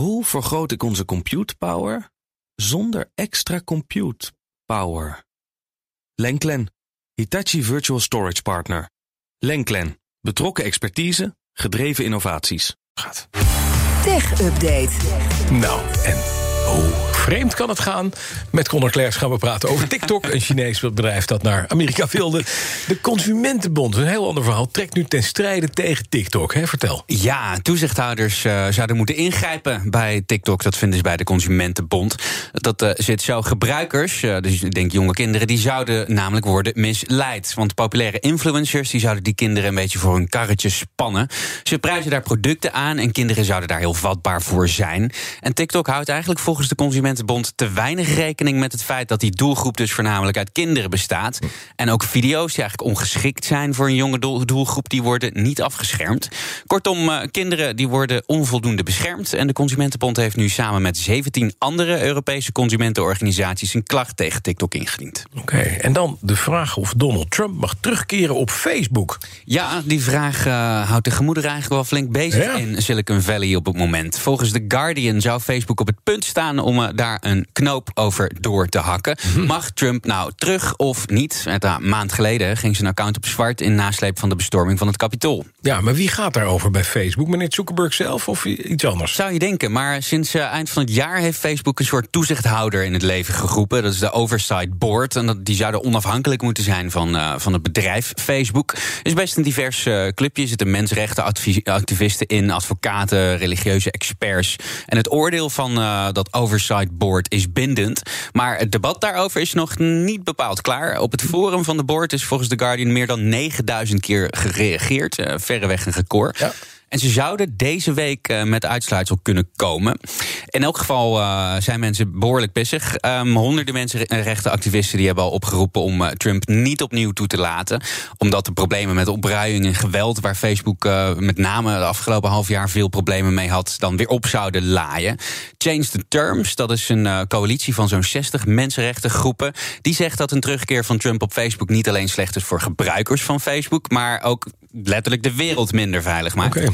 Hoe vergroot ik onze compute power zonder extra compute power? Lenklen, Hitachi Virtual Storage Partner. Lenklen, betrokken expertise, gedreven innovaties. Gaat. Tech Update. Nou, en hoe vreemd kan het gaan? Met Conor Klerks gaan we praten over TikTok. een Chinees bedrijf dat naar Amerika wilde. De Consumentenbond, een heel ander verhaal, trekt nu ten strijde tegen TikTok. Hè? Vertel. Ja, toezichthouders uh, zouden moeten ingrijpen bij TikTok. Dat vinden ze bij de Consumentenbond. Dat uh, zit zo. Gebruikers, uh, dus ik denk jonge kinderen, die zouden namelijk worden misleid. Want populaire influencers die zouden die kinderen een beetje voor hun karretje spannen. Ze prijzen daar producten aan en kinderen zouden daar heel vatbaar voor zijn. En TikTok houdt eigenlijk volgens de Consumentenbond te weinig rekening met het feit dat die doelgroep dus voornamelijk uit kinderen bestaat. En ook video's die eigenlijk ongeschikt zijn voor een jonge doelgroep, die worden niet afgeschermd. Kortom, uh, kinderen die worden onvoldoende beschermd. En de Consumentenbond heeft nu samen met 17 andere Europese consumentenorganisaties een klacht tegen TikTok ingediend. Oké, okay, en dan de vraag of Donald Trump mag terugkeren op Facebook. Ja, die vraag uh, houdt de gemoederen eigenlijk wel flink bezig ja. in Silicon Valley op het moment. Volgens The Guardian zou Facebook op het punt staan om uh, daar een knoop over door te hakken. Mhm. Mag Trump nou terug of niet? Een maand geleden ging zijn account op zwart in nasleep van de bestorming van het Capitool. Ja, maar wie gaat daarover bij Facebook? Meneer Zuckerberg zelf of iets anders? Zou je denken, maar sinds uh, eind van het jaar heeft Facebook een soort toezichthouder in het leven geroepen. Dat is de Oversight Board. En dat, die zouden onafhankelijk moeten zijn van, uh, van het bedrijf Facebook. Het is best een divers uh, clubje. Er zitten mensenrechtenactivisten in, advocaten, religieuze experts. En het oordeel van dat Oversight Board is bindend. Maar het debat daarover is nog niet bepaald klaar. Op het forum van de board is volgens The Guardian meer dan 9000 keer gereageerd. Uh, verreweg een record. Ja. En ze zouden deze week uh, met uitsluitsel kunnen komen. In elk geval uh, zijn mensen behoorlijk pissig. Um, honderden mensenrechtenactivisten die hebben al opgeroepen om uh, Trump niet opnieuw toe te laten. Omdat de problemen met opruiing en geweld, waar Facebook met name de afgelopen half jaar veel problemen mee had, dan weer op zouden laaien. Change the Terms, dat is een coalitie van zo'n 60 mensenrechtengroepen. Die zegt dat een terugkeer van Trump op Facebook niet alleen slecht is voor gebruikers van Facebook, maar ook letterlijk de wereld minder veilig maakt.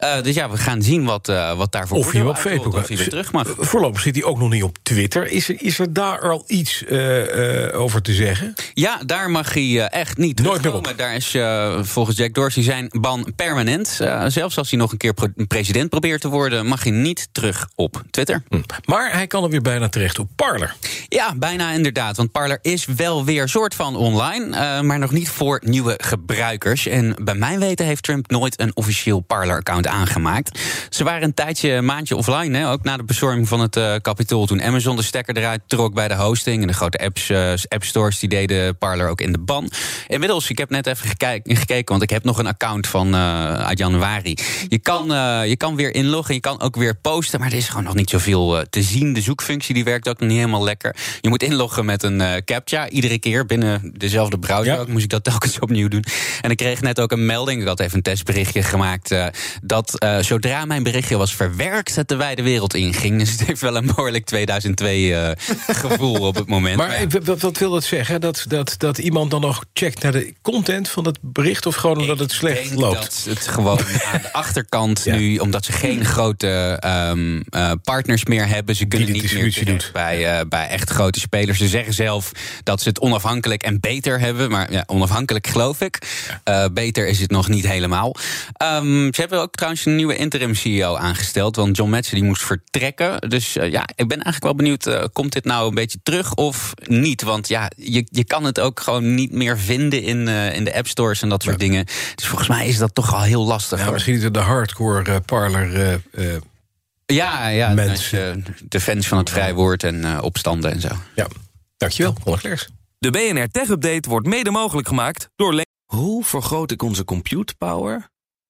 Uh, dus ja, we gaan zien wat, uh, wat daarvoor of hij op Facebook of hij weer terug mag. Voorlopig zit hij ook nog niet op Twitter. Is er, is er daar al iets uh, over te zeggen? Ja, daar mag hij echt niet Nooit meer op. Daar is volgens Jack Dorsey zijn ban permanent. zelfs als hij nog een keer president probeert te worden, mag hij niet terug op Twitter. Hm. Maar hij kan er weer bijna terecht op Parler. Ja, bijna inderdaad. Want Parler is wel weer soort van online, maar nog niet voor nieuwe gebruikers. En bij mijn weten heeft Trump nooit een officieel Parler-account aangemaakt. Ze waren een tijdje, een maandje offline, hè, ook na de bezorging van het uh, kapitool. Toen Amazon de stekker eruit trok bij de hosting. En de grote apps, uh, app stores die deden Parler ook in de ban. Inmiddels, ik heb net even gekeken, gekeken want ik heb nog een account van uh, uit januari. Je kan, je kan weer inloggen, je kan ook weer posten, maar er is gewoon nog niet zoveel te zien. De zoekfunctie die werkt ook nog niet helemaal lekker. Je moet inloggen met een captcha, iedere keer binnen dezelfde browser. Ja. Ook moest ik dat telkens opnieuw doen. En ik kreeg net ook een melding, ik had even een testberichtje gemaakt, dat uh, zodra mijn berichtje was verwerkt, het de wijde wereld inging. Dus het heeft wel een behoorlijk 2002 uh, gevoel op het moment. Maar ja. wat, wat, wil dat zeggen? Dat, dat, dat iemand dan nog checkt naar de content van het bericht... of gewoon omdat het slecht loopt? dat het gewoon aan de achterkant ja. nu... omdat ze geen grote um, uh, partners meer hebben... ze kunnen niet meer doet. bij, bij echt grote spelers. Ze zeggen zelf dat ze het onafhankelijk en beter hebben. Maar ja, onafhankelijk geloof ik. Beter is het nog niet helemaal. Um, ze hebben ook trouwens een nieuwe interim CEO aangesteld. Want John Metzer die moest vertrekken. Dus uh, ja, ik ben eigenlijk wel benieuwd, uh, komt dit nou een beetje terug of niet? Want ja, je, je kan het ook gewoon niet meer vinden in, uh, in de app stores en dat soort ja. dingen. Dus volgens mij is dat toch al heel lastig. Ja, misschien is het de hardcore parler... ja, ja mensen. de fans van het vrij woord en opstanden en zo. Ja, dankjewel, Klerks. De BNR Tech Update wordt mede mogelijk gemaakt door... Hoe vergroot ik onze compute power